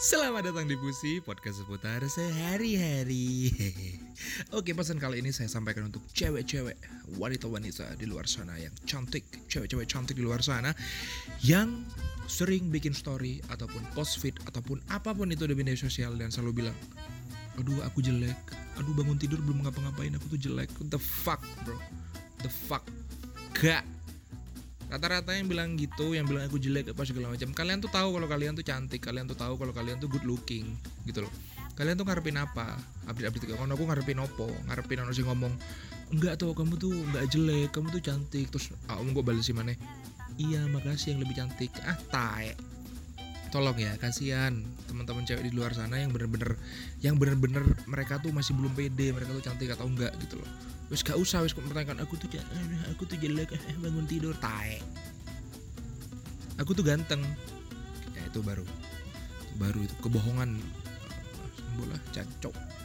Selamat datang di Pusi, podcast seputar sehari-hari. Oke, pesan kali ini saya sampaikan untuk cewek-cewek, wanita-wanita di luar sana yang cantik Cewek-cewek cantik di luar sana Yang sering bikin story, ataupun post feed, ataupun apa pun itu di media sosial Dan selalu bilang, aduh aku jelek, aduh bangun tidur belum ngapa-ngapain, aku tuh jelek. What the fuck bro, the fuck? Gak rata-rata yang bilang gitu yang bilang aku jelek apa segala macam kalian tuh tahu kalau kalian tuh cantik kalian tuh tahu kalau kalian tuh good looking gitu loh. Kalian tuh ngarepin apa? Update update kalau aku ngarepin opo? Ngarepin orang sih ngomong enggak tuh kamu tuh enggak jelek kamu tuh cantik. Terus kamu gue balas mana iya makasih yang lebih cantik. Ah tae. Tolong ya kasihan teman-teman cewek di luar sana yang bener-bener yang bener-bener mereka tuh masih belum pede mereka tuh cantik atau enggak gitu loh wis gak usah wis mempertanyakan aku tuh aku tuh jelek eh, bangun tidur tae. Aku tuh ganteng. Ya itu baru. Baru itu kebohongan. Bola cacok